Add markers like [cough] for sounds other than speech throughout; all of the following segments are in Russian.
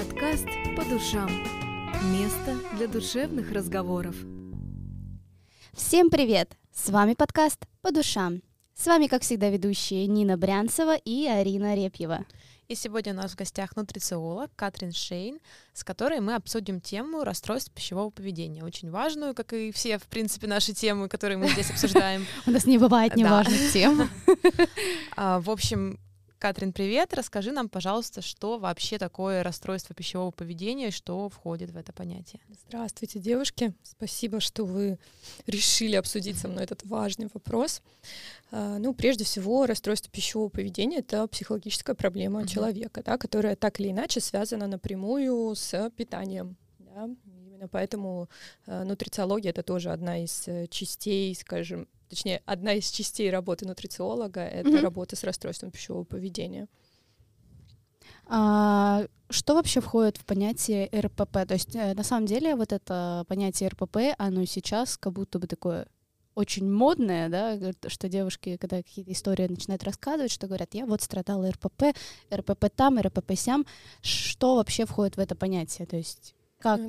Подкаст «По душам». Место для душевных разговоров. Всем привет! С вами подкаст «По душам». С вами, как всегда, ведущие Нина Брянцева и Арина Репьева. И сегодня у нас в гостях нутрициолог Катрин Шейн, с которой мы обсудим тему расстройств пищевого поведения. Очень важную, как и все, в принципе, наши темы, которые мы здесь обсуждаем. [laughs] У нас не бывает неважных тем. [laughs] А, в общем, Катрин, привет. Расскажи нам, пожалуйста, что вообще такое расстройство пищевого поведения и что входит в это понятие. Здравствуйте, девушки. Спасибо, что вы решили обсудить со мной этот важный вопрос. А, ну, прежде всего, расстройство пищевого поведения — это психологическая проблема mm-hmm. человека, да, которая так или иначе связана напрямую с питанием. Да? Именно поэтому э, нутрициология — это тоже одна из э, частей, скажем, точнее, одна из частей работы нутрициолога — это mm-hmm. работа с расстройством пищевого поведения. А, что вообще входит в понятие РПП? То есть, э, на самом деле, вот это понятие РПП, оно сейчас как будто бы такое очень модное, да, что девушки, когда какие-то истории начинают рассказывать, что говорят, я вот страдала РПП, РПП там, РПП сям. Что вообще входит в это понятие? То есть как...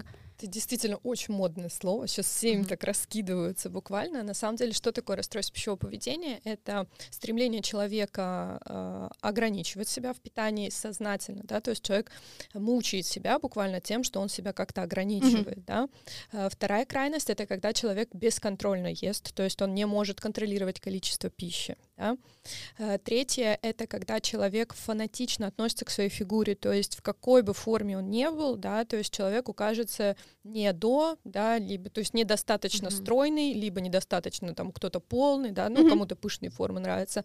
Это действительно очень модное слово. Сейчас все им mm-hmm. так раскидываются буквально. На самом деле, что такое расстройство пищевого поведения? Это стремление человека э, ограничивать себя в питании сознательно, да, то есть человек мучает себя буквально тем, что он себя как-то ограничивает, mm-hmm. да. Э, вторая крайность это когда человек бесконтрольно ест, то есть он не может контролировать количество пищи. Да? Э, третье — это когда человек фанатично относится к своей фигуре, то есть в какой бы форме он не был, да, то есть человеку кажется не до, да, либо, то есть недостаточно mm-hmm. стройный, либо недостаточно там кто-то полный, да, ну, mm-hmm. кому-то пышные формы нравятся,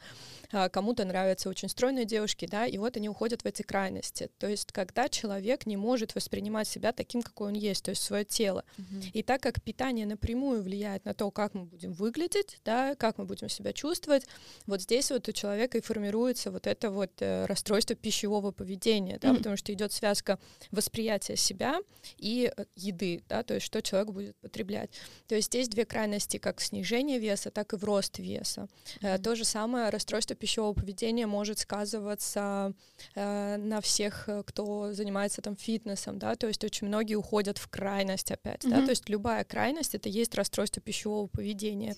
а кому-то нравятся очень стройные девушки, да, и вот они уходят в эти крайности. То есть когда человек не может воспринимать себя таким, какой он есть, то есть свое тело. Mm-hmm. И так как питание напрямую влияет на то, как мы будем выглядеть, да, как мы будем себя чувствовать, вот здесь вот у человека и формируется вот это вот э, расстройство пищевого поведения, да, mm-hmm. потому что идет связка восприятия себя и э, еды, да, то есть что человек будет потреблять. То есть здесь две крайности, как снижение веса, так и в рост веса. Mm-hmm. То же самое расстройство пищевого поведения может сказываться э, на всех, кто занимается там фитнесом, да, то есть очень многие уходят в крайность опять, mm-hmm. да, то есть любая крайность это есть расстройство пищевого поведения.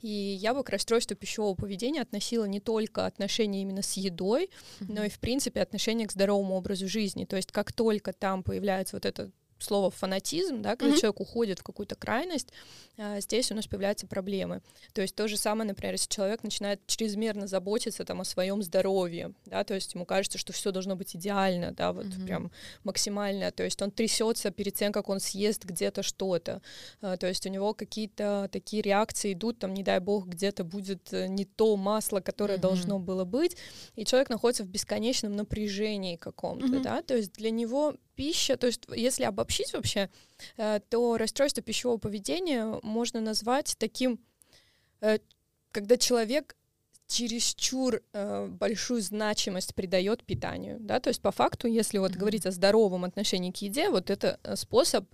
И я бы к расстройству пищевого поведения относила не только отношения именно с едой, mm-hmm. но и, в принципе, отношения к здоровому образу жизни. То есть как только там появляется вот это слово фанатизм, да, когда mm-hmm. человек уходит в какую-то крайность, а, здесь у нас появляются проблемы. То есть то же самое, например, если человек начинает чрезмерно заботиться там о своем здоровье, да, то есть ему кажется, что все должно быть идеально, да, вот mm-hmm. прям максимально, то есть он трясется перед тем, как он съест где-то что-то, а, то есть у него какие-то такие реакции идут, там, не дай бог, где-то будет э, не то масло, которое mm-hmm. должно было быть, и человек находится в бесконечном напряжении каком-то, mm-hmm. да, то есть для него пища, то есть если обобщить вообще, э, то расстройство пищевого поведения можно назвать таким, э, когда человек чересчур э, большую значимость придает питанию, да, то есть по факту, если вот mm-hmm. говорить о здоровом отношении к еде, вот это способ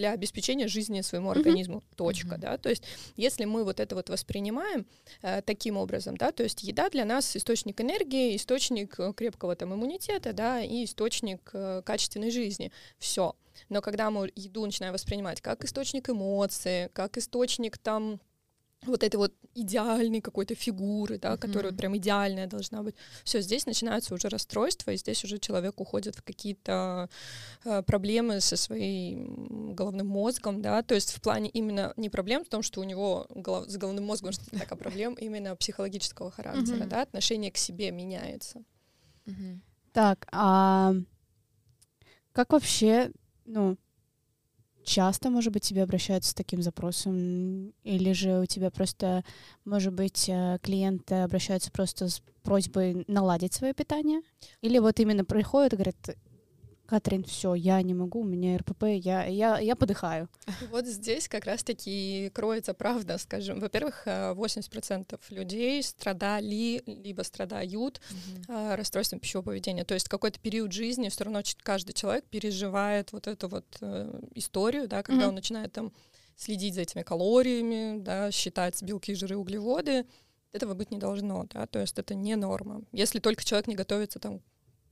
для обеспечения жизни своему организму. Mm-hmm. Точка, mm-hmm. да. То есть, если мы вот это вот воспринимаем э, таким образом, да, то есть еда для нас источник энергии, источник э, крепкого там иммунитета, да, и источник э, качественной жизни. Все. Но когда мы еду начинаем воспринимать как источник эмоций, как источник там вот этой вот идеальной какой-то фигуры, да, mm-hmm. которая вот прям идеальная должна быть. Все, здесь начинается уже расстройство, и здесь уже человек уходит в какие-то э, проблемы со своим головным мозгом, да, то есть в плане именно не проблем в том, что у него голов, с головным мозгом что-то такая проблема, именно психологического характера, mm-hmm. да, отношение к себе меняется. Mm-hmm. Так, а как вообще, ну, часто, может быть, тебе обращаются с таким запросом? Или же у тебя просто, может быть, э, клиенты обращаются просто с просьбой наладить свое питание? Или вот именно приходят и говорят, Катрин, все, я не могу, у меня РПП, я, я, я подыхаю. [laughs] Вот здесь как раз-таки кроется правда, скажем. Во-первых, 80% э, людей страдали, либо страдают mm-hmm. расстройством пищевого поведения. То есть какой-то период жизни все равно каждый человек переживает вот эту вот э, историю, да, когда mm-hmm. он начинает там следить за этими калориями, да, считать белки, жиры, углеводы. Этого быть не должно, да, то есть это не норма. Если только человек не готовится там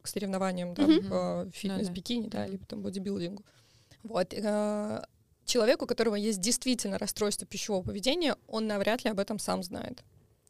к соревнованиям да, Мгм. по фитнес-бикини, да, Мгм. либо там бодибилдингу. Вот. э, Человек, у которого есть действительно расстройство пищевого поведения, он навряд ли об этом сам знает.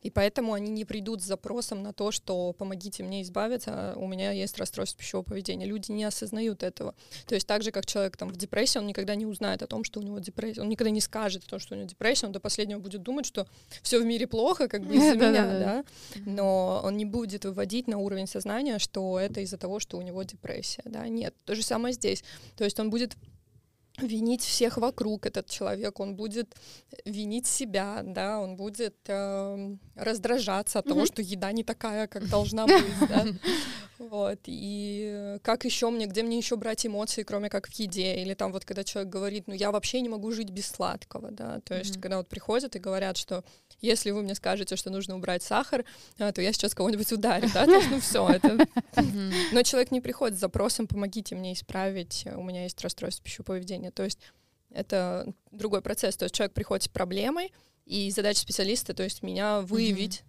И поэтому они не придут с запросом на то, что помогите мне избавиться, у меня есть расстройство пищевого поведения. Люди не осознают этого. То есть так же, как человек там в депрессии, он никогда не узнает о том, что у него депрессия. Он никогда не скажет о том, что у него депрессия, он до последнего будет думать, что все в мире плохо, как бы из-за [laughs] меня, да. Но он не будет выводить на уровень сознания, что это из-за того, что у него депрессия, да. Нет, то же самое здесь. То есть он будет винить всех вокруг этот человек, он будет винить себя, да, он будет эм, раздражаться от того, Мгм. что еда не такая, как [laughs] должна быть, да. Вот, и э, как еще мне, где мне еще брать эмоции, кроме как в еде, или там вот когда человек говорит, ну я вообще не могу жить без сладкого, да, то есть Мгм. когда вот приходят и говорят, что если вы мне скажете, что нужно убрать сахар, а, то я сейчас кого-нибудь ударю, да, то есть, ну все, это [laughs] но человек не приходит с запросом «помогите мне исправить, э, у меня есть расстройство пищевого поведения». То есть это другой процесс. То есть человек приходит с проблемой, и задача специалиста, то есть меня выявить,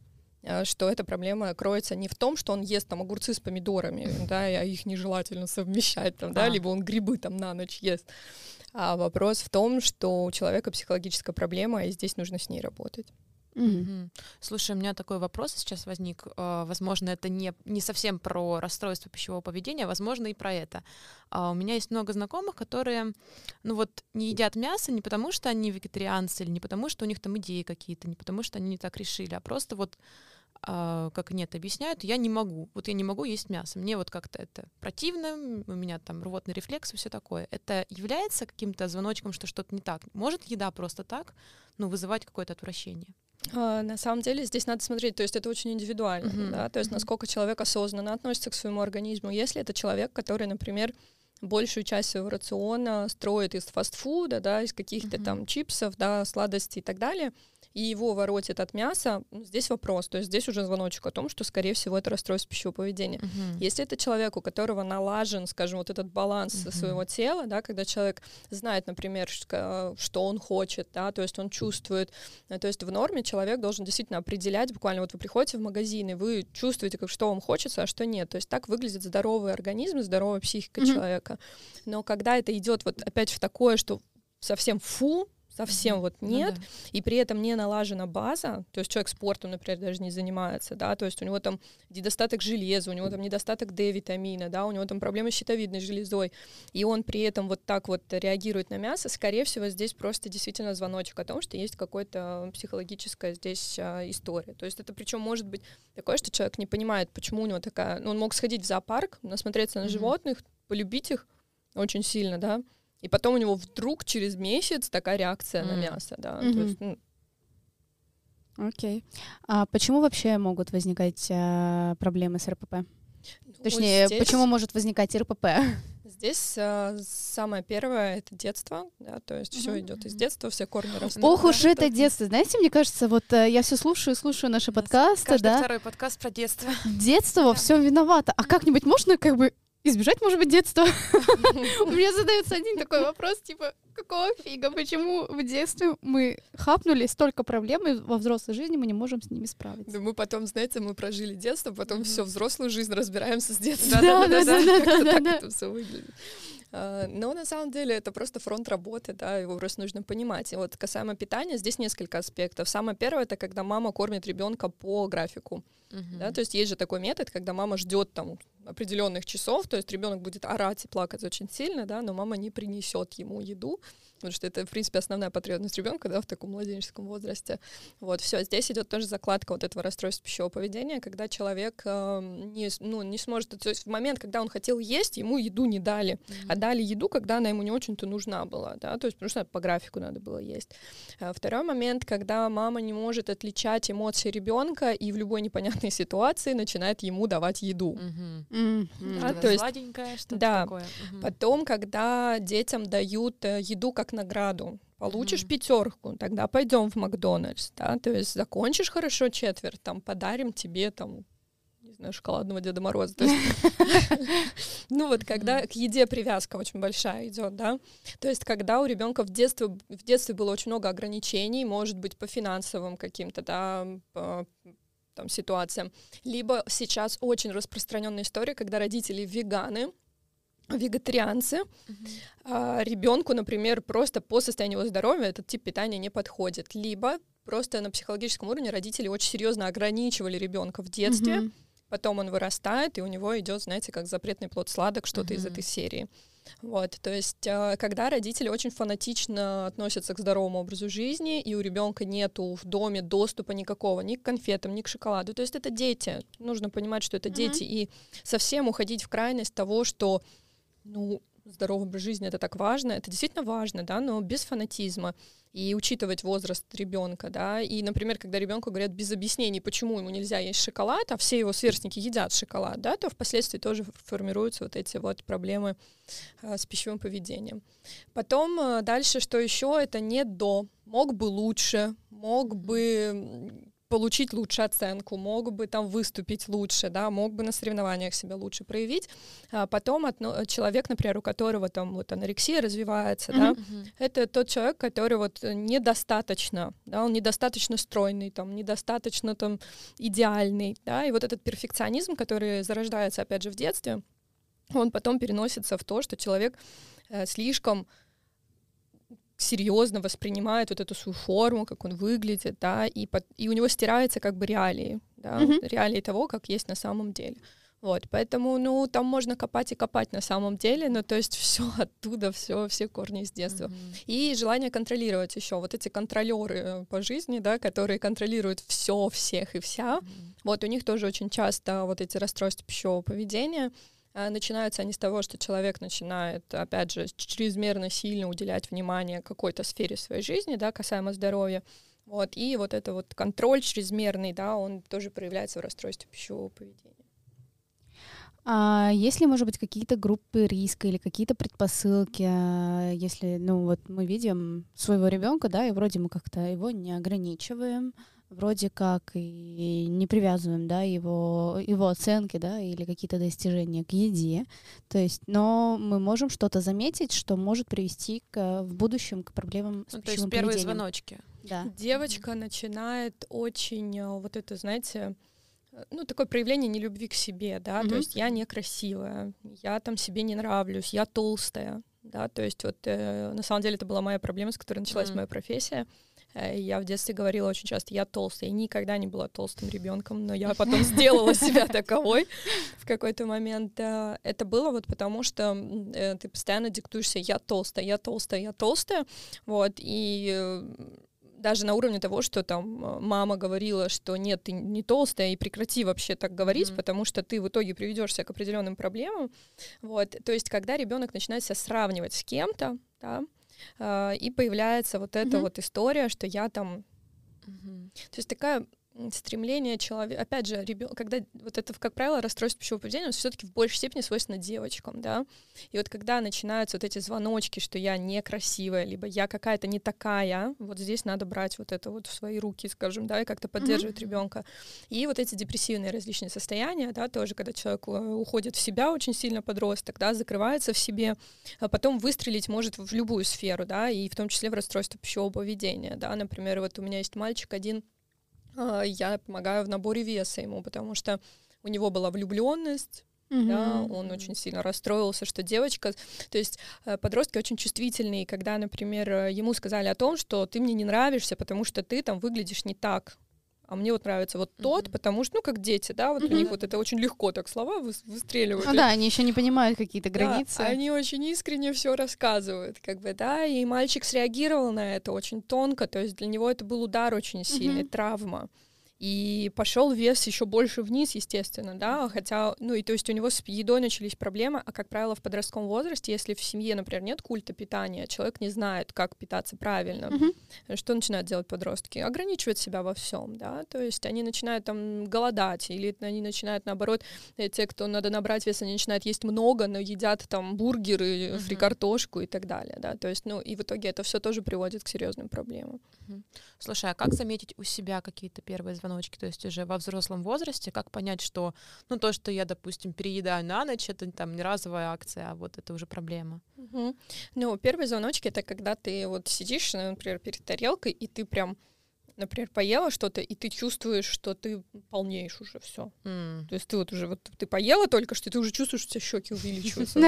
э, что эта проблема кроется не в том, что он ест там огурцы с помидорами, да, а их нежелательно совмещать, там, да, А. либо он грибы там на ночь ест. А вопрос в том, что у человека психологическая проблема, и здесь нужно с ней работать. Мгм. Слушай, у меня такой вопрос сейчас возник. Э, Возможно, это не, не совсем про расстройство пищевого поведения, а возможно, и про это. А У меня есть много знакомых, которые, ну вот, не едят мясо не потому, что они вегетарианцы, или не потому, что у них там идеи какие-то, не потому, что они не так решили, а просто вот а, как нет, объясняют, я не могу. Вот я не могу есть мясо. Мне вот как-то это противно, у меня там рвотный рефлекс и все такое. Это является каким-то звоночком, что что-то не так? Может еда просто так, ну, вызывать какое-то отвращение? А, На самом деле здесь надо смотреть, то есть это очень индивидуально, Мгм, да, то есть насколько человек осознанно относится к своему организму. Если это человек, который, например, большую часть своего рациона строит из фастфуда, да, из каких-то Мгм. там чипсов, да, сладостей и так далее, и его воротит от мяса, ну, здесь вопрос, то есть здесь уже звоночек о том, что, скорее всего, это расстройство пищевого поведения. Мгм. Если это человек, у которого налажен, скажем, вот этот баланс Мгм. своего тела, да, когда человек знает, например, ш- что он хочет, да, то есть он чувствует, э, то есть в норме человек должен действительно определять, буквально вот вы приходите в магазин, и вы чувствуете, как что вам хочется, а что нет. То есть так выглядит здоровый организм, здоровая психика Мгм. человека. Но когда это идет вот опять в такое, что совсем фу, совсем вот Ну нет, да. и при этом не налажена база, то есть человек спортом, например, даже не занимается, да, то есть у него там недостаток железа, у него там недостаток D-витамина, да, у него там проблемы с щитовидной железой, и он при этом вот так вот реагирует на мясо, скорее всего, здесь просто действительно звоночек о том, что есть какая-то психологическая здесь а, история. То есть это причем может быть такое, что человек не понимает, почему у него такая... Ну, он мог сходить в зоопарк, насмотреться на Мгм. животных, полюбить их очень сильно, да, и потом у него вдруг через месяц такая реакция на М. мясо, да. То Мгм. есть, ну, Окей. А почему вообще могут возникать а, проблемы с РПП? ну, Точнее, здесь- почему может возникать РПП? Здесь а, самое первое это детство, да, то есть все Мгм. идет из детства, все корни растут. Ох уж это то- детство. Знаете, мне кажется, вот э, я все слушаю, слушаю наши подкасты, Каждый да. второй подкаст про детство. Детство во Да. всем виновато. А как-нибудь можно как бы избежать, может быть, детства? [laughs] У меня задается один такой вопрос, типа, какого фига, почему в детстве мы хапнули столько проблем, и во взрослой жизни мы не можем с ними справиться? Да мы потом, знаете, мы прожили детство, потом всю взрослую жизнь разбираемся с детства. [laughs] Это все выглядит. А, Но на самом деле это просто фронт работы, да, его просто нужно понимать. И вот касаемо питания, здесь несколько аспектов. Самое первое это когда мама кормит ребенка по графику. Да, то есть есть же такой метод, когда мама ждет там определенных часов, то есть ребенок будет орать и плакать очень сильно, да, но мама не принесет ему еду, потому что это, в принципе, основная потребность ребенка, да, в таком младенческом возрасте. Вот, все, здесь идет тоже закладка вот этого расстройства пищевого поведения, когда человек э, не, ну, не сможет, то есть в момент, когда он хотел есть, ему еду не дали, а дали еду, когда она ему не очень-то нужна была, да, то есть потому что по графику надо было есть. А Второй момент, когда мама не может отличать эмоции ребенка и в любой непонятной [laughs] ситуации начинает ему давать еду. Мгм. Мгм. А, то есть- сладенькое, что-то да. такое. Мгм. Потом, когда детям дают э, еду как награду, получишь Мгм. пятерку, тогда пойдем в Макдональдс, да, то есть закончишь хорошо четверть, там подарим тебе там не знаю, шоколадного Деда Мороза. [laughs] Ну вот, когда к еде привязка очень большая идет, да, то есть, когда у ребенка в детстве, в детстве было очень много ограничений, может быть, по финансовым каким-то, да, там ситуациям. Либо сейчас очень распространенная история, когда родители веганы, вегетарианцы, mm-hmm. а ребенку, например, просто по состоянию его здоровья этот тип питания не подходит. Либо просто на психологическом уровне родители очень серьезно ограничивали ребенка в детстве, mm-hmm. Потом он вырастает, и у него идет, знаете, как запретный плод сладок, что-то mm-hmm. из этой серии. Вот, то есть, а, когда родители очень фанатично относятся к здоровому образу жизни, и у ребенка нету в доме доступа никакого, ни к конфетам, ни к шоколаду, то есть это дети, нужно понимать, что это mm-hmm. дети, и совсем уходить в крайность того, что ну, здоровый образ жизни это так важно, это действительно важно, да, но без фанатизма. И учитывать возраст ребенка, да, и, например, когда ребенку говорят без объяснений, почему ему нельзя есть шоколад, а все его сверстники едят шоколад, да, то впоследствии тоже формируются вот эти вот проблемы э, с пищевым поведением. Потом э, дальше, что еще, это не до, мог бы лучше, мог бы получить лучше оценку, мог бы там выступить лучше, да, мог бы на соревнованиях себя лучше проявить. А потом отно, человек, например, у которого там вот анорексия развивается, mm-hmm. да, это тот человек, который вот недостаточно, да, он недостаточно стройный, там, недостаточно там идеальный, да, и вот этот перфекционизм, который зарождается, опять же, в детстве, он потом переносится в то, что человек э, слишком серьезно воспринимает вот эту свою форму, как он выглядит, да, и, под, и у него стирается как бы реалии, да, mm-hmm. реалии того, как есть на самом деле. Вот, поэтому, ну, там можно копать и копать на самом деле, ну, то есть [laughs] все оттуда, все, все корни из детства. Mm-hmm. И желание контролировать еще. Вот эти контролеры э, по жизни, да, которые контролируют все, всех и вся, mm-hmm. вот у них тоже очень часто вот эти расстройства пищевого поведения, начинаются они с того, что человек начинает, опять же, чрезмерно сильно уделять внимание какой-то сфере своей жизни, да, касаемо здоровья. Вот, и вот это вот контроль чрезмерный, да, он тоже проявляется в расстройстве пищевого поведения. А есть ли, может быть, какие-то группы риска или какие-то предпосылки, а, если, ну, вот мы видим своего ребенка, да, и вроде мы как-то его не ограничиваем, вроде как и не привязываем, да, его, его оценки, да, или какие-то достижения к еде. То есть, но мы можем что-то заметить, что может привести к, в будущем к проблемам с ну, То есть первые звоночки. Да. Девочка mm-hmm. начинает очень э, вот это, знаете, э, ну, такое проявление нелюбви к себе, да, mm-hmm. то есть я некрасивая, я там себе не нравлюсь, я толстая, да, то есть вот э, на самом деле это была моя проблема, с которой началась mm-hmm. моя профессия. Э, я в детстве говорила очень часто, я толстая. Я никогда не была толстым ребенком, но я потом сделала себя таковой в какой-то момент. Э, это было вот потому, что э, ты постоянно диктуешься, я толстая, я толстая, я толстая. Вот, и даже на уровне того, что там мама говорила, что нет, ты не толстая, и прекрати вообще так говорить, mm-hmm. потому что ты в итоге приведешься к определенным проблемам. Вот, то есть, когда ребенок начинает себя сравнивать с кем-то, да, и появляется вот эта mm-hmm. вот история, что я там... Mm-hmm. То есть такая стремление человека, опять же, ребенок, когда вот это, как правило, расстройство пищевого поведения, все-таки в большей степени свойственно девочкам, да, и вот когда начинаются вот эти звоночки, что я некрасивая, либо я какая-то не такая, вот здесь надо брать вот это вот в свои руки, скажем, да, и как-то поддерживать mm-hmm. ребенка. И вот эти депрессивные различные состояния, да, тоже, когда человек э, уходит в себя очень сильно подросток, да, закрывается в себе, а потом выстрелить может в любую сферу, да, и в том числе в расстройство пищевого поведения, да, например, вот у меня есть мальчик один, я помогаю в наборе веса ему, потому что у него была влюбленность, Mm-hmm. Да, он очень сильно расстроился, что девочка, то есть э, подростки очень чувствительные, когда, например, э, ему сказали о том, что ты мне не нравишься, потому что ты там выглядишь не так, а мне вот нравится вот тот, mm-hmm. потому что, ну, как дети, да, вот mm-hmm. у них вот это очень легко так слова вы, выстреливают. Ну да, они еще не понимают какие-то границы. Да, они очень искренне все рассказывают, как бы, да, и мальчик среагировал на это очень тонко, то есть для него это был удар очень сильный, mm-hmm. травма и пошел вес еще больше вниз, естественно, да, хотя, ну и то есть у него с едой начались проблемы, а как правило в подростковом возрасте, если в семье, например, нет культа питания, человек не знает, как питаться правильно, mm-hmm. что начинают делать подростки? Ограничивать себя во всем, да, то есть они начинают там голодать, или они начинают наоборот, э, те, кто надо набрать вес, они начинают есть много, но едят там бургеры, mm-hmm. фрикартошку и так далее, да, то есть, ну и в итоге это все тоже приводит к серьезным проблемам. Mm-hmm. Слушай, а как заметить у себя какие-то первые звонки? Звоночки, то есть уже во взрослом возрасте, как понять, что, ну, то, что я, допустим, переедаю на ночь, это там не разовая акция, а вот это уже проблема. Угу. Ну, первые звоночки — это когда ты вот сидишь, например, перед тарелкой, и ты прям например, поела что-то, и ты чувствуешь, что ты полнеешь уже все. М. То есть ты вот уже вот ты поела только что, и ты уже чувствуешь, что у тебя щеки увеличиваются.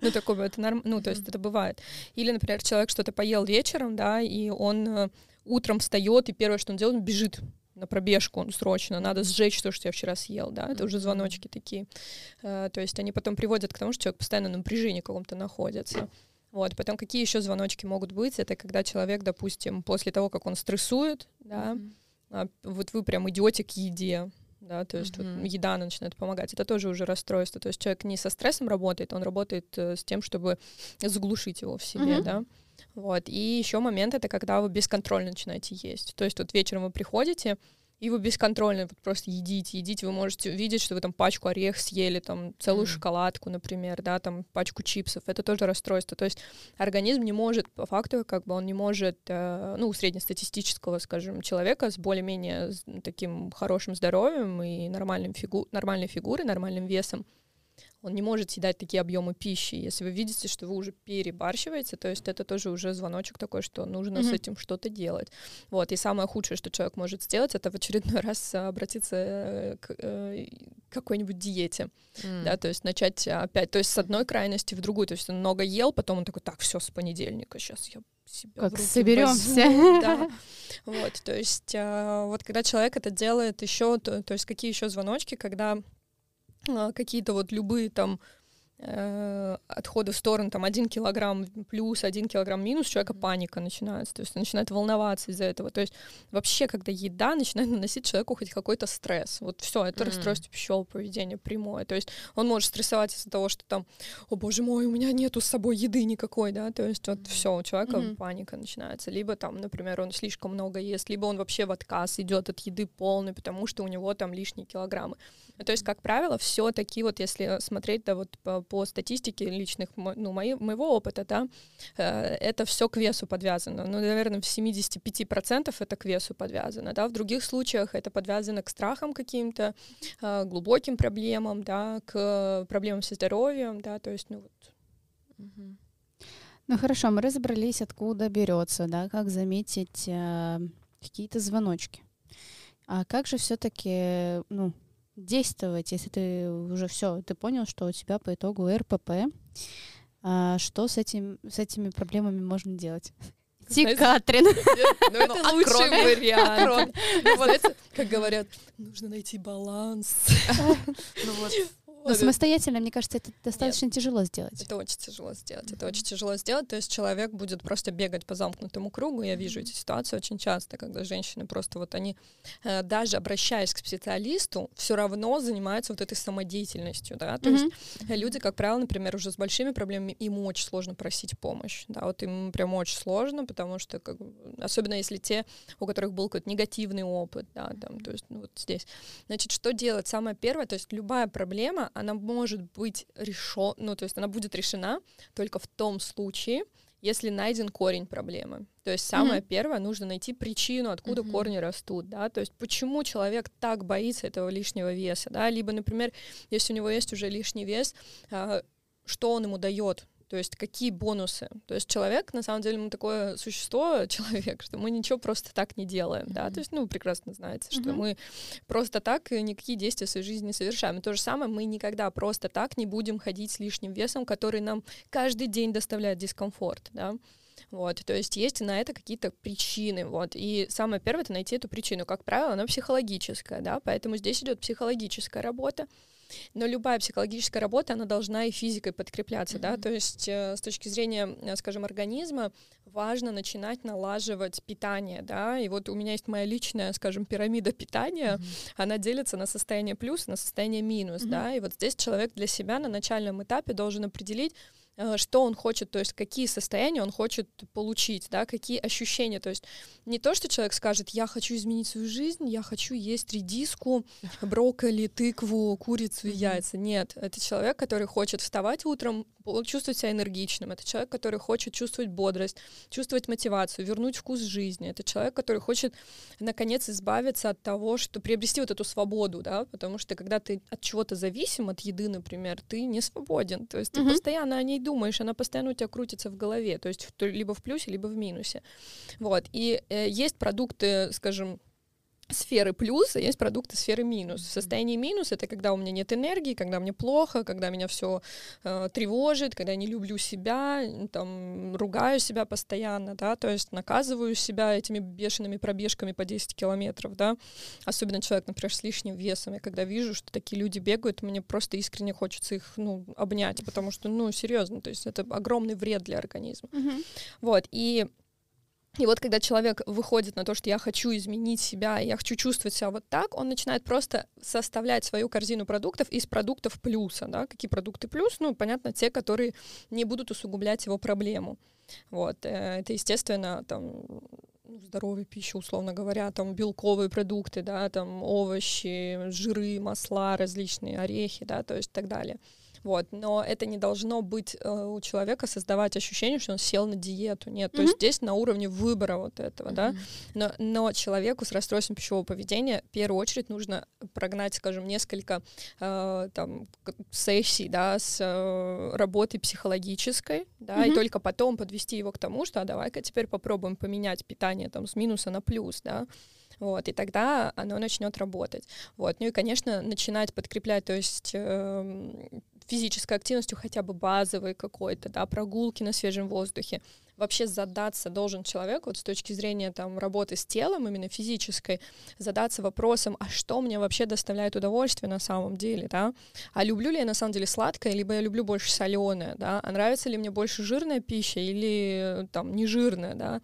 Ну, такое, это норм... Ну, то есть это бывает. Или, например, человек что-то поел вечером, да, и он э, утром встает, и первое, что он делает, он бежит на пробежку он срочно, надо сжечь то, что я вчера съел, да, это уже звоночки такие. Э, То есть они потом приводят к тому, что человек постоянно на напряжении каком-то находится. Вот, потом какие еще звоночки могут быть? Это когда человек, допустим, после того, как он стрессует, да, а, вот вы прям идете к еде, да, то есть Мгм. вот еда начинает помогать. Это тоже уже расстройство. То есть человек не со стрессом работает, он работает э, с тем, чтобы заглушить его в себе, Мгм. да. Вот. И еще момент это когда вы бесконтрольно начинаете есть. То есть вот вечером вы приходите, и вы бесконтрольно вот просто едите, едите, вы можете увидеть, что вы там пачку орех съели, там целую Мгм. шоколадку, например, да, там пачку чипсов, это тоже расстройство. То есть организм не может, по факту, как бы он не может, э, ну, у среднестатистического, скажем, человека с более-менее таким хорошим здоровьем и нормальным фигу нормальной фигурой, нормальным весом, он не может съедать такие объемы пищи. Если вы видите, что вы уже перебарщиваете, то есть это тоже уже звоночек такой, что нужно с Мгм. этим что-то делать. Вот, и самое худшее, что человек может сделать, это в очередной [laughs] раз а, обратиться э, к э, какой-нибудь диете, М. да, то есть начать опять, то есть с одной крайности в другую, то есть он много ел, потом он такой, так, все, с понедельника, сейчас я себя Как соберемся. возьму». [laughs] Да. Вот, то есть вот когда человек это делает еще, то, то есть какие еще звоночки, когда какие-то вот любые там отходы в сторону, там, один килограмм плюс, один килограмм минус, у человека паника начинается, то есть он начинает волноваться из-за этого. То есть вообще, когда еда начинает наносить человеку хоть какой-то стресс, вот все, это Мгм. расстройство пищевого поведения прямое. То есть он может стрессовать из-за того, что там, о боже мой, у меня нету с собой еды никакой, да, то есть вот все, у человека Мгм. паника начинается. Либо там, например, он слишком много ест, либо он вообще в отказ идет от еды полный, потому что у него там лишние килограммы. То есть, как правило, все таки вот если смотреть, да, вот по, по статистике личных, ну, мои, моего опыта, да, э, это все к весу подвязано. Ну, наверное, в 75% это к весу подвязано, да, в других случаях это подвязано к страхам каким-то, э, глубоким проблемам, да, к проблемам со здоровьем, да, то есть, ну, вот. Ну хорошо, мы разобрались, откуда берется, да, как заметить э, какие-то звоночки. А как же все-таки, ну, действовать, если ты уже все, ты понял, что у тебя по итогу РПП, а что с этим, с этими проблемами можно делать? [laughs] Идти к Знаете, Катрин. [laughs] Ну, это [laughs] лучший вариант. Ну, как говорят, нужно найти баланс. Ну вот, Но самостоятельно, мне кажется, это достаточно тяжело сделать. Это очень тяжело сделать. Это очень тяжело сделать. То есть человек будет просто бегать по замкнутому кругу. Я вижу эти ситуации очень часто, когда женщины просто вот они, э, даже обращаясь к специалисту, все равно занимаются вот этой самодеятельностью, да. То есть Люди, как правило, например, уже с большими проблемами, им очень сложно просить помощь. Да, вот им прям очень сложно, потому что, как, особенно если те, у которых был какой-то негативный опыт, да, там, то есть, ну, вот здесь. Значит, что делать? Самое первое, то есть любая проблема, она может быть решена, ну, то есть она будет решена только в том случае, если найден корень проблемы. То есть самое Мгм. первое, нужно найти причину, откуда Мгм. корни растут, да, то есть почему человек так боится этого лишнего веса, да, либо, например, если у него есть уже лишний вес, а, что он ему дает, то есть какие бонусы. То есть человек, на самом деле, мы такое существо, [laughs] человек, что мы ничего просто так не делаем, да, Мгм. то есть, ну, прекрасно знаете, что Мгм. мы просто так никакие действия в своей жизни не совершаем. И то же самое, мы никогда просто так не будем ходить с лишним весом, который нам каждый день доставляет дискомфорт, да. Вот, то есть есть на это какие-то причины, вот, и самое первое — это найти эту причину. Как правило, она психологическая, да, поэтому здесь идет психологическая работа, но любая психологическая работа, она должна и физикой подкрепляться, да, Мгм. то есть э, с точки зрения, э, скажем, организма важно начинать налаживать питание, да, и вот у меня есть моя личная, скажем, пирамида питания, Мгм. она делится на состояние плюс, на состояние минус, Мгм. да, и вот здесь человек для себя на начальном этапе должен определить, что он хочет, то есть какие состояния он хочет получить, да, какие ощущения, то есть не то, что человек скажет, я хочу изменить свою жизнь, я хочу есть редиску, [laughs] брокколи, тыкву, курицу и яйца, нет, это человек, который хочет вставать утром, чувствовать себя энергичным, это человек, который хочет чувствовать бодрость, чувствовать мотивацию, вернуть вкус жизни, это человек, который хочет наконец избавиться от того, что приобрести вот эту свободу, да, потому что когда ты от чего-то зависим, от еды, например, ты не свободен, то есть ты постоянно о ней думаешь, она постоянно у тебя крутится в голове, то есть либо в плюсе, либо в минусе. Вот. И э, есть продукты, скажем, сферы плюс, а есть продукты сферы минус. В состоянии минус это когда у меня нет энергии, когда мне плохо, когда меня все э, тревожит, когда я не люблю себя, там ругаю себя постоянно, да, то есть наказываю себя этими бешеными пробежками по 10 километров, да. Особенно человек, например, с лишним весом. Я когда вижу, что такие люди бегают, мне просто искренне хочется их, ну, обнять, потому что, ну, серьезно, то есть это огромный вред для организма. Mm-hmm. Вот, и и вот когда человек выходит на то, что я хочу изменить себя, я хочу чувствовать себя вот так, он начинает просто составлять свою корзину продуктов из продуктов плюса. Да? Какие продукты плюс? Ну, понятно, те, которые не будут усугублять его проблему. Вот. Э, это, естественно, там ну, здоровая пища, условно говоря, там белковые продукты, да, там овощи, жиры, масла различные, орехи, да, то есть так далее. Вот, но это не должно быть э, у человека создавать ощущение, что он сел на диету. Нет, mm-hmm. то есть здесь на уровне выбора вот этого, mm-hmm. да. Но, но человеку с расстройством пищевого поведения в первую очередь нужно прогнать, скажем, несколько э, там сессий, да, с э, работой психологической, да, mm-hmm. и только потом подвести его к тому, что а давай-ка теперь попробуем поменять питание там с минуса на плюс, да вот, и тогда оно начнет работать. Вот, ну и, конечно, начинать подкреплять, то есть э, физической активностью хотя бы базовой какой-то, да, прогулки на свежем воздухе, вообще задаться должен человек, вот с точки зрения там работы с телом, именно физической, задаться вопросом, а что мне вообще доставляет удовольствие на самом деле, да? А люблю ли я на самом деле сладкое, либо я люблю больше соленое, да? А нравится ли мне больше жирная пища или там не жирная, да?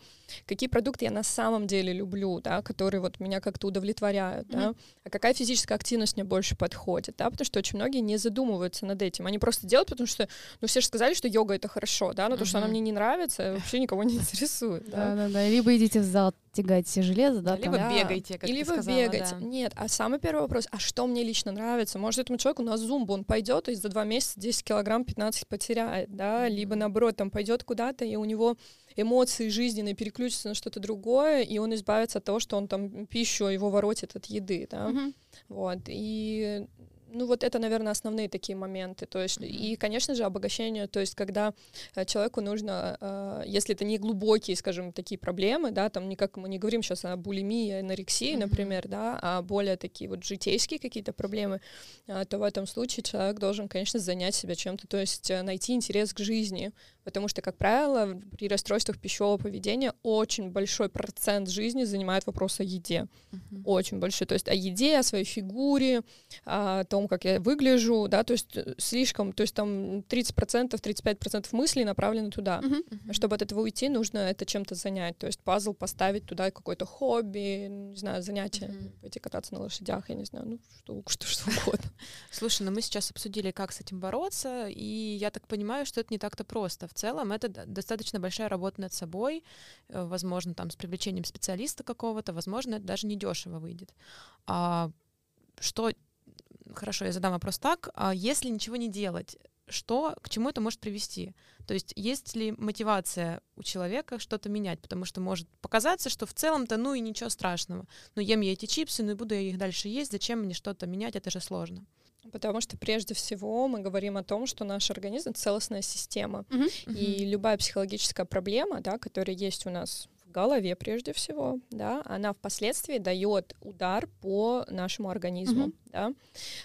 Какие продукты я на самом деле люблю, да, которые вот меня как-то удовлетворяют, mm-hmm. да? А какая физическая активность мне больше подходит, да? Потому что очень многие не задумываются над этим, они просто делают, потому что, ну все же сказали, что йога это хорошо, да, но mm-hmm. то, что она мне не нравится, вообще никого не интересует. Да, да, да. Либо идите в зал тягать все железо, да, либо там. бегайте, как Либо ты сказала, бегать. Да. Нет, а самый первый вопрос, а что мне лично нравится? Может, этому человеку на зумбу он пойдет и за два месяца 10 килограмм 15 потеряет, да, либо наоборот, там пойдет куда-то, и у него эмоции жизненные переключатся на что-то другое, и он избавится от того, что он там пищу его воротит от еды, да. Вот. И ну вот это, наверное, основные такие моменты. То есть, и, конечно же, обогащение, то есть, когда э, человеку нужно, э, если это не глубокие, скажем, такие проблемы, да, там никак мы не говорим сейчас о булимии, анорексии, mm-hmm. например, да, а более такие вот житейские какие-то проблемы, э, то в этом случае человек должен, конечно, занять себя чем-то, то есть найти интерес к жизни, потому что, как правило, при расстройствах пищевого поведения очень большой процент жизни занимает вопрос о еде, mm-hmm. очень большой, то есть о еде, о своей фигуре, о том, как я выгляжу, да, то есть э, слишком, то есть там 30%, 35% мыслей направлены туда. Uh-huh. Чтобы от этого уйти, нужно это чем-то занять, то есть пазл поставить туда какое-то хобби, не знаю, занятие, uh-huh. пойти кататься на лошадях, я не знаю, ну что, что, что угодно. Слушай, ну мы сейчас обсудили, как с этим бороться, и я так понимаю, что это не так-то просто. Целом это достаточно большая работа над собой, э, возможно, там с привлечением специалиста какого-то, возможно, это даже недешево выйдет. А что хорошо, я задам вопрос так, а если ничего не делать, что, к чему это может привести? То есть есть ли мотивация у человека что-то менять? Потому что может показаться, что в целом-то, ну и ничего страшного. Ну ем я эти чипсы, ну и буду я их дальше есть, зачем мне что-то менять, это же сложно. Потому что прежде всего мы говорим о том, что наш организм — целостная система. Uh-huh. И uh-huh. любая психологическая проблема, да, которая есть у нас голове прежде всего, да, она впоследствии дает удар по нашему организму, mm-hmm. да,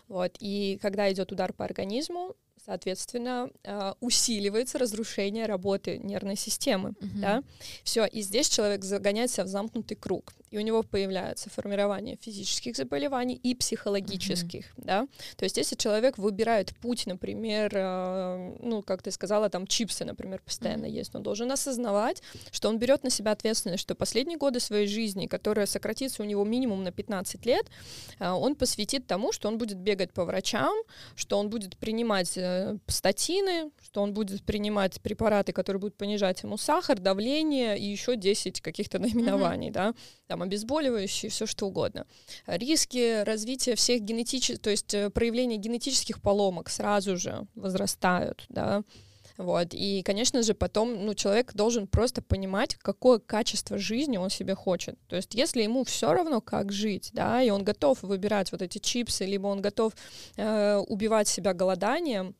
вот, и когда идет удар по организму, соответственно, э, усиливается разрушение работы нервной системы, mm-hmm. да, все, и здесь человек загоняется в замкнутый круг, и у него появляется формирование физических заболеваний и психологических, mm-hmm. да, то есть если человек выбирает путь, например, э, ну, как ты сказала, там чипсы, например, постоянно mm-hmm. есть, он должен осознавать, что он берет на себя ответственность, что последние годы своей жизни, которая сократится у него минимум на 15 лет, э, он посвятит тому, что он будет бегать по врачам, что он будет принимать э, статины, что он будет принимать препараты, которые будут понижать ему сахар, давление и еще 10 каких-то [laughs] наименований, mm-hmm. да, там обезболивающие, все что угодно. Риски развития всех генетических, то есть э, проявления генетических поломок сразу же возрастают, да. Вот. И, конечно же, потом ну, человек должен просто понимать, какое качество жизни он себе хочет. То есть, если ему все равно, как жить, да, и он готов выбирать вот эти чипсы, либо он готов э, убивать себя голоданием,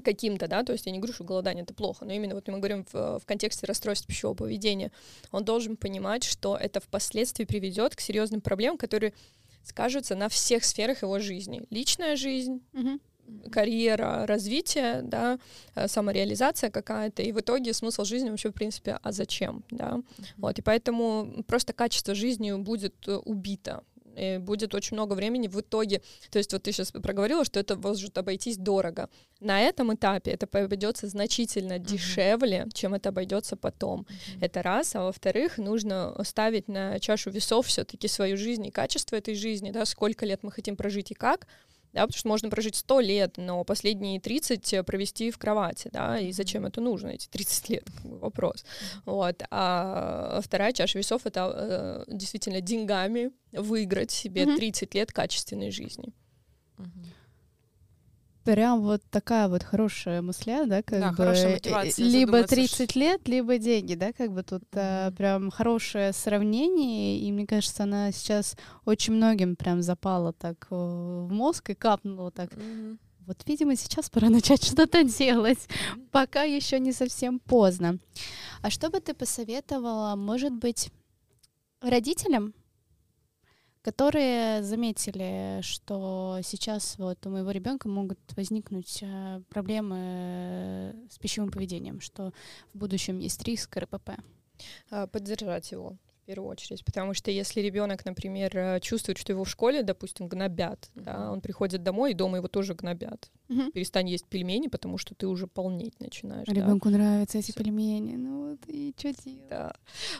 каким-то, да, то есть я не говорю, что голодание это плохо, но именно вот мы говорим в, в контексте расстройства пищевого поведения, он должен понимать, что это впоследствии приведет к серьезным проблемам, которые скажутся на всех сферах его жизни. Личная жизнь, Мгм. карьера, развитие, да, э, самореализация какая-то, и в итоге смысл жизни вообще, в принципе, а зачем, да, вот, и поэтому просто качество жизни будет э, убито, и будет очень много времени в итоге, то есть вот ты сейчас проговорила, что это может обойтись дорого, на этом этапе это обойдется значительно дешевле, чем это обойдется потом, это раз, а во-вторых, нужно ставить на чашу весов все-таки свою жизнь и качество этой жизни, да, сколько лет мы хотим прожить и как, да, потому что можно прожить 100 лет, но последние 30 провести в кровати, да, и зачем это нужно, эти 30 лет, вопрос. Вот. А вторая чаша весов — это э, действительно деньгами выиграть себе Мгм. 30 лет качественной жизни. Мгм. Прям вот такая вот хорошая мысля, да, как Да, бы хорошая э, мотивация либо задуматься, 30 лет, либо деньги, да, как бы тут э, Мгм. прям хорошее сравнение, и мне кажется, она сейчас очень многим прям запала так э, в мозг и капнула так. Мгм. Вот, видимо, сейчас пора [laughs] начать что-то делать, пока еще не совсем поздно. А что бы ты посоветовала, может быть, родителям, которые заметили, что сейчас вот у моего ребенка могут возникнуть э, проблемы э, с пищевым поведением, что в будущем есть риск РПП. А, Поддержать его в первую очередь, потому что если ребенок, например, э, чувствует, что его в школе, допустим, гнобят, да, Мгм. он приходит домой и дома его тоже гнобят. Перестань есть пельмени, потому что ты уже полнеть начинаешь. да. Ребенку нравятся эти Всё. пельмени, ну вот и что делать? Да.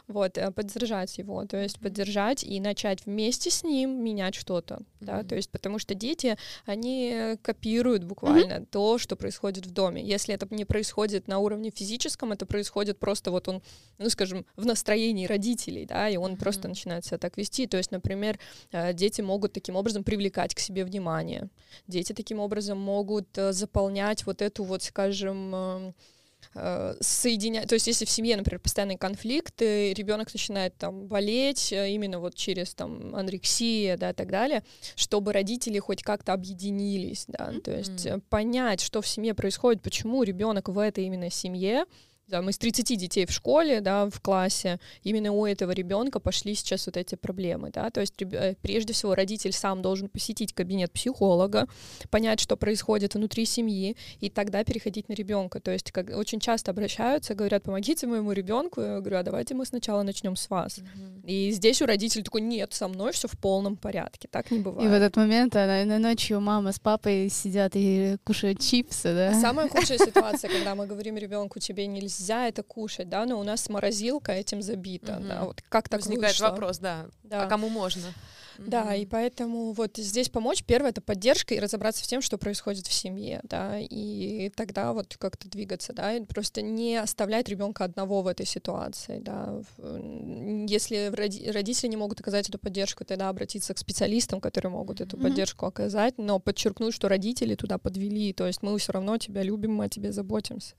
Вот, э, поддержать его, то есть поддержать и начать вместе с ним менять что-то, да, Мгм. то есть потому что дети, они копируют буквально то, что происходит в доме. Если это не происходит на уровне физическом, это происходит просто вот он, ну, скажем, в настроении родителей, да, и он просто Мгм. начинает себя так вести. То есть, например, э, дети могут таким образом привлекать к себе внимание. Дети таким образом могут э, заполнять вот эту вот, скажем, эм, э, соединять, то есть если в семье, например, постоянные конфликты, ребенок начинает там болеть э, именно вот через там анорексия, да, и так далее, чтобы родители хоть как-то объединились, да, то есть понять, что в семье происходит, почему ребенок в этой именно семье, да, мы из 30 детей в школе, да, в классе, именно у этого ребенка пошли сейчас вот эти проблемы, да, то есть э, прежде всего родитель сам должен посетить кабинет психолога, понять, что происходит внутри семьи, и тогда переходить на ребенка. То есть как, очень часто обращаются, говорят, помогите моему ребенку, я говорю, а давайте мы сначала начнем с вас. Мгм. И здесь у родителей такой, нет, со мной все в полном порядке, так не И в бывает. этот момент она, на ночью мама с папой сидят и кушают чипсы, да? Самая худшая ситуация, когда мы говорим ребенку, тебе нельзя это кушать, да, но у нас морозилка этим забита, Мгм. да, вот как так Возникает вышло? вопрос, да. Да. А кому можно? Да, и Мгм. поэтому вот здесь помочь, первое, это поддержка и разобраться в тем, что происходит в семье, да, и тогда вот как-то двигаться, да, и просто не оставлять ребенка одного в этой ситуации, да. Если роди- родители не могут оказать эту поддержку, тогда обратиться к специалистам, которые могут эту Мгм. поддержку оказать, но подчеркнуть, что родители туда подвели, то есть мы все равно тебя любим, мы о тебе заботимся.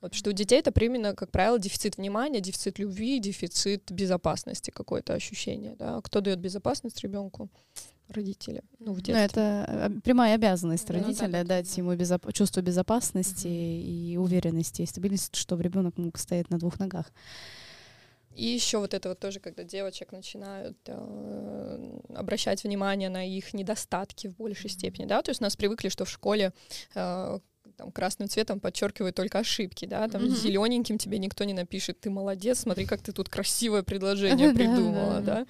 Вот, что у детей это именно, как правило, дефицит внимания, дефицит любви, дефицит безопасности, какое-то ощущение. Да? Кто дает безопасность ребенку? Родители. Ну, в Ну, детстве. это э, прямая обязанность Ну родителя да, да, дать да. ему безоп- чувство безопасности Мгм. и уверенности, и стабильности, чтобы ребенок стоять на двух ногах. И еще вот это вот тоже, когда девочек начинают э, обращать внимание на их недостатки в большей степени, да, то есть нас привыкли, что в школе э, там красным цветом подчеркивают только ошибки, да, там Мгм. зелененьким тебе никто не напишет, ты молодец, смотри, как ты тут красивое [laughs] предложение придумала, да,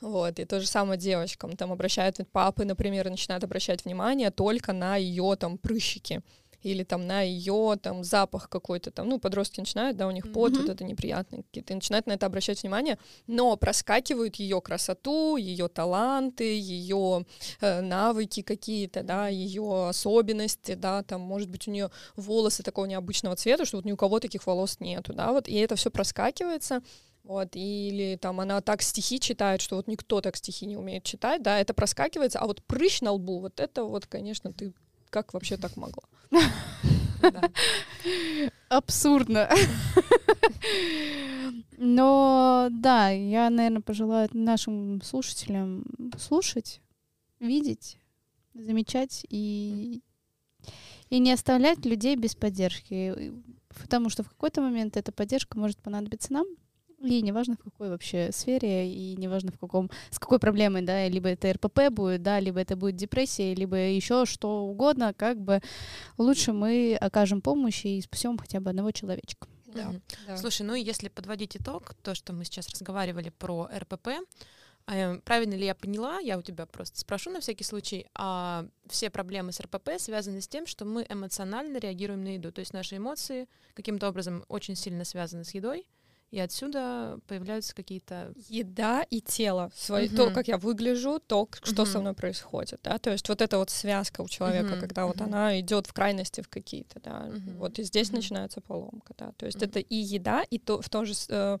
вот, и то же самое девочкам, там обращают, папы, например, начинают обращать внимание только на ее там прыщики, или там на ее там запах какой-то там, ну, подростки начинают, да, у них пот, Мгм. вот это неприятные какие-то, и начинают на это обращать внимание, но проскакивают ее красоту, ее таланты, ее навыки какие-то, да, ее особенности, да, там, может быть, у нее волосы такого необычного цвета, что вот ни у кого таких волос нету, да, вот, и это все проскакивается, вот, или там она так стихи читает, что вот никто так стихи не умеет читать, да, это проскакивается, а вот прыщ на лбу, вот это вот, конечно, ты как вообще так могла? [laughs] Абсурдно. Но да, я, наверное, пожелаю нашим слушателям слушать, видеть, замечать и, И не оставлять людей без поддержки, потому что в какой-то момент эта поддержка может понадобиться нам, и неважно в какой вообще сфере, и неважно в каком, с какой проблемой, да, либо это РПП будет, да, либо это будет депрессия, либо еще что угодно, как бы лучше мы окажем помощь и спасем хотя бы одного человечка. Да, да. Слушай, ну и если подводить итог, то, что мы сейчас разговаривали про РПП, а, правильно ли я поняла, я у тебя просто спрошу на всякий случай, а все проблемы с РПП связаны с тем, что мы эмоционально реагируем на еду, то есть наши эмоции каким-то образом очень сильно связаны с едой, и отсюда появляются какие-то... Еда и тело. Свои, uh-huh. То, как я выгляжу, то, что uh-huh. со мной происходит. Да? То есть вот эта вот связка у человека, uh-huh. когда uh-huh. вот она идет в крайности в какие-то. Да? Uh-huh. Вот и здесь uh-huh. начинается поломка. Да? То есть uh-huh. это и еда, и то, в том же э,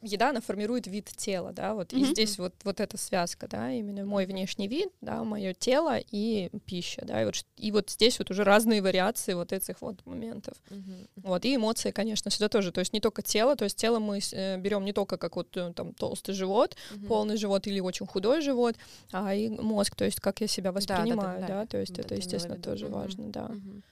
еда, она формирует вид тела, да, вот, mm-hmm. и здесь вот, вот эта связка, да, именно мой внешний вид, да, мое тело и пища, да, и вот, и вот здесь вот уже разные вариации вот этих вот моментов, mm-hmm. вот, и эмоции, конечно, сюда тоже, то есть не только тело, то есть тело мы э, берем не только как вот э, там толстый живот, mm-hmm. полный живот или очень худой живот, а и мозг, то есть как я себя воспринимаю, да, да, да, да то есть да, это, естественно, тоже важно, да. Mm-hmm.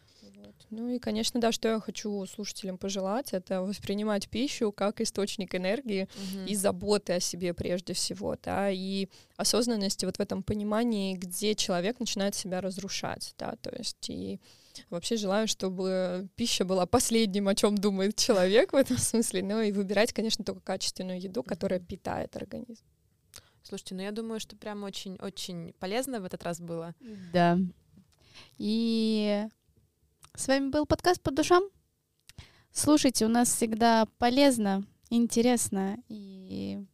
Ну и, конечно, да, что я хочу слушателям пожелать, это воспринимать пищу как источник энергии угу. и заботы о себе прежде всего, да, и осознанности вот в этом понимании, где человек начинает себя разрушать, да, то есть и Вообще желаю, чтобы пища была последним, о чем думает человек в этом смысле, ну и выбирать, конечно, только качественную еду, которая питает организм. Слушайте, ну я думаю, что прям очень-очень полезно в этот раз было. Да. И с вами был подкаст по душам. Слушайте, у нас всегда полезно, интересно и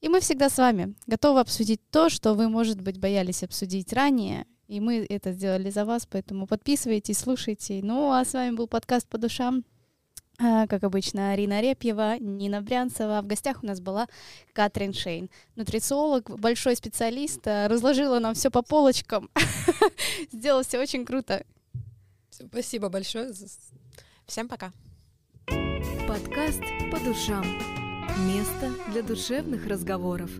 и мы всегда с вами готовы обсудить то, что вы, может быть, боялись обсудить ранее. И мы это сделали за вас, поэтому подписывайтесь, слушайте. Ну, а с вами был подкаст по душам. А, как обычно, Арина Репьева, Нина Брянцева. В гостях у нас была Катрин Шейн, нутрициолог, большой специалист, а, разложила нам все по полочкам. [laughs] Сделала все очень круто. Спасибо большое. Всем пока. Подкаст по душам. Место для душевных разговоров.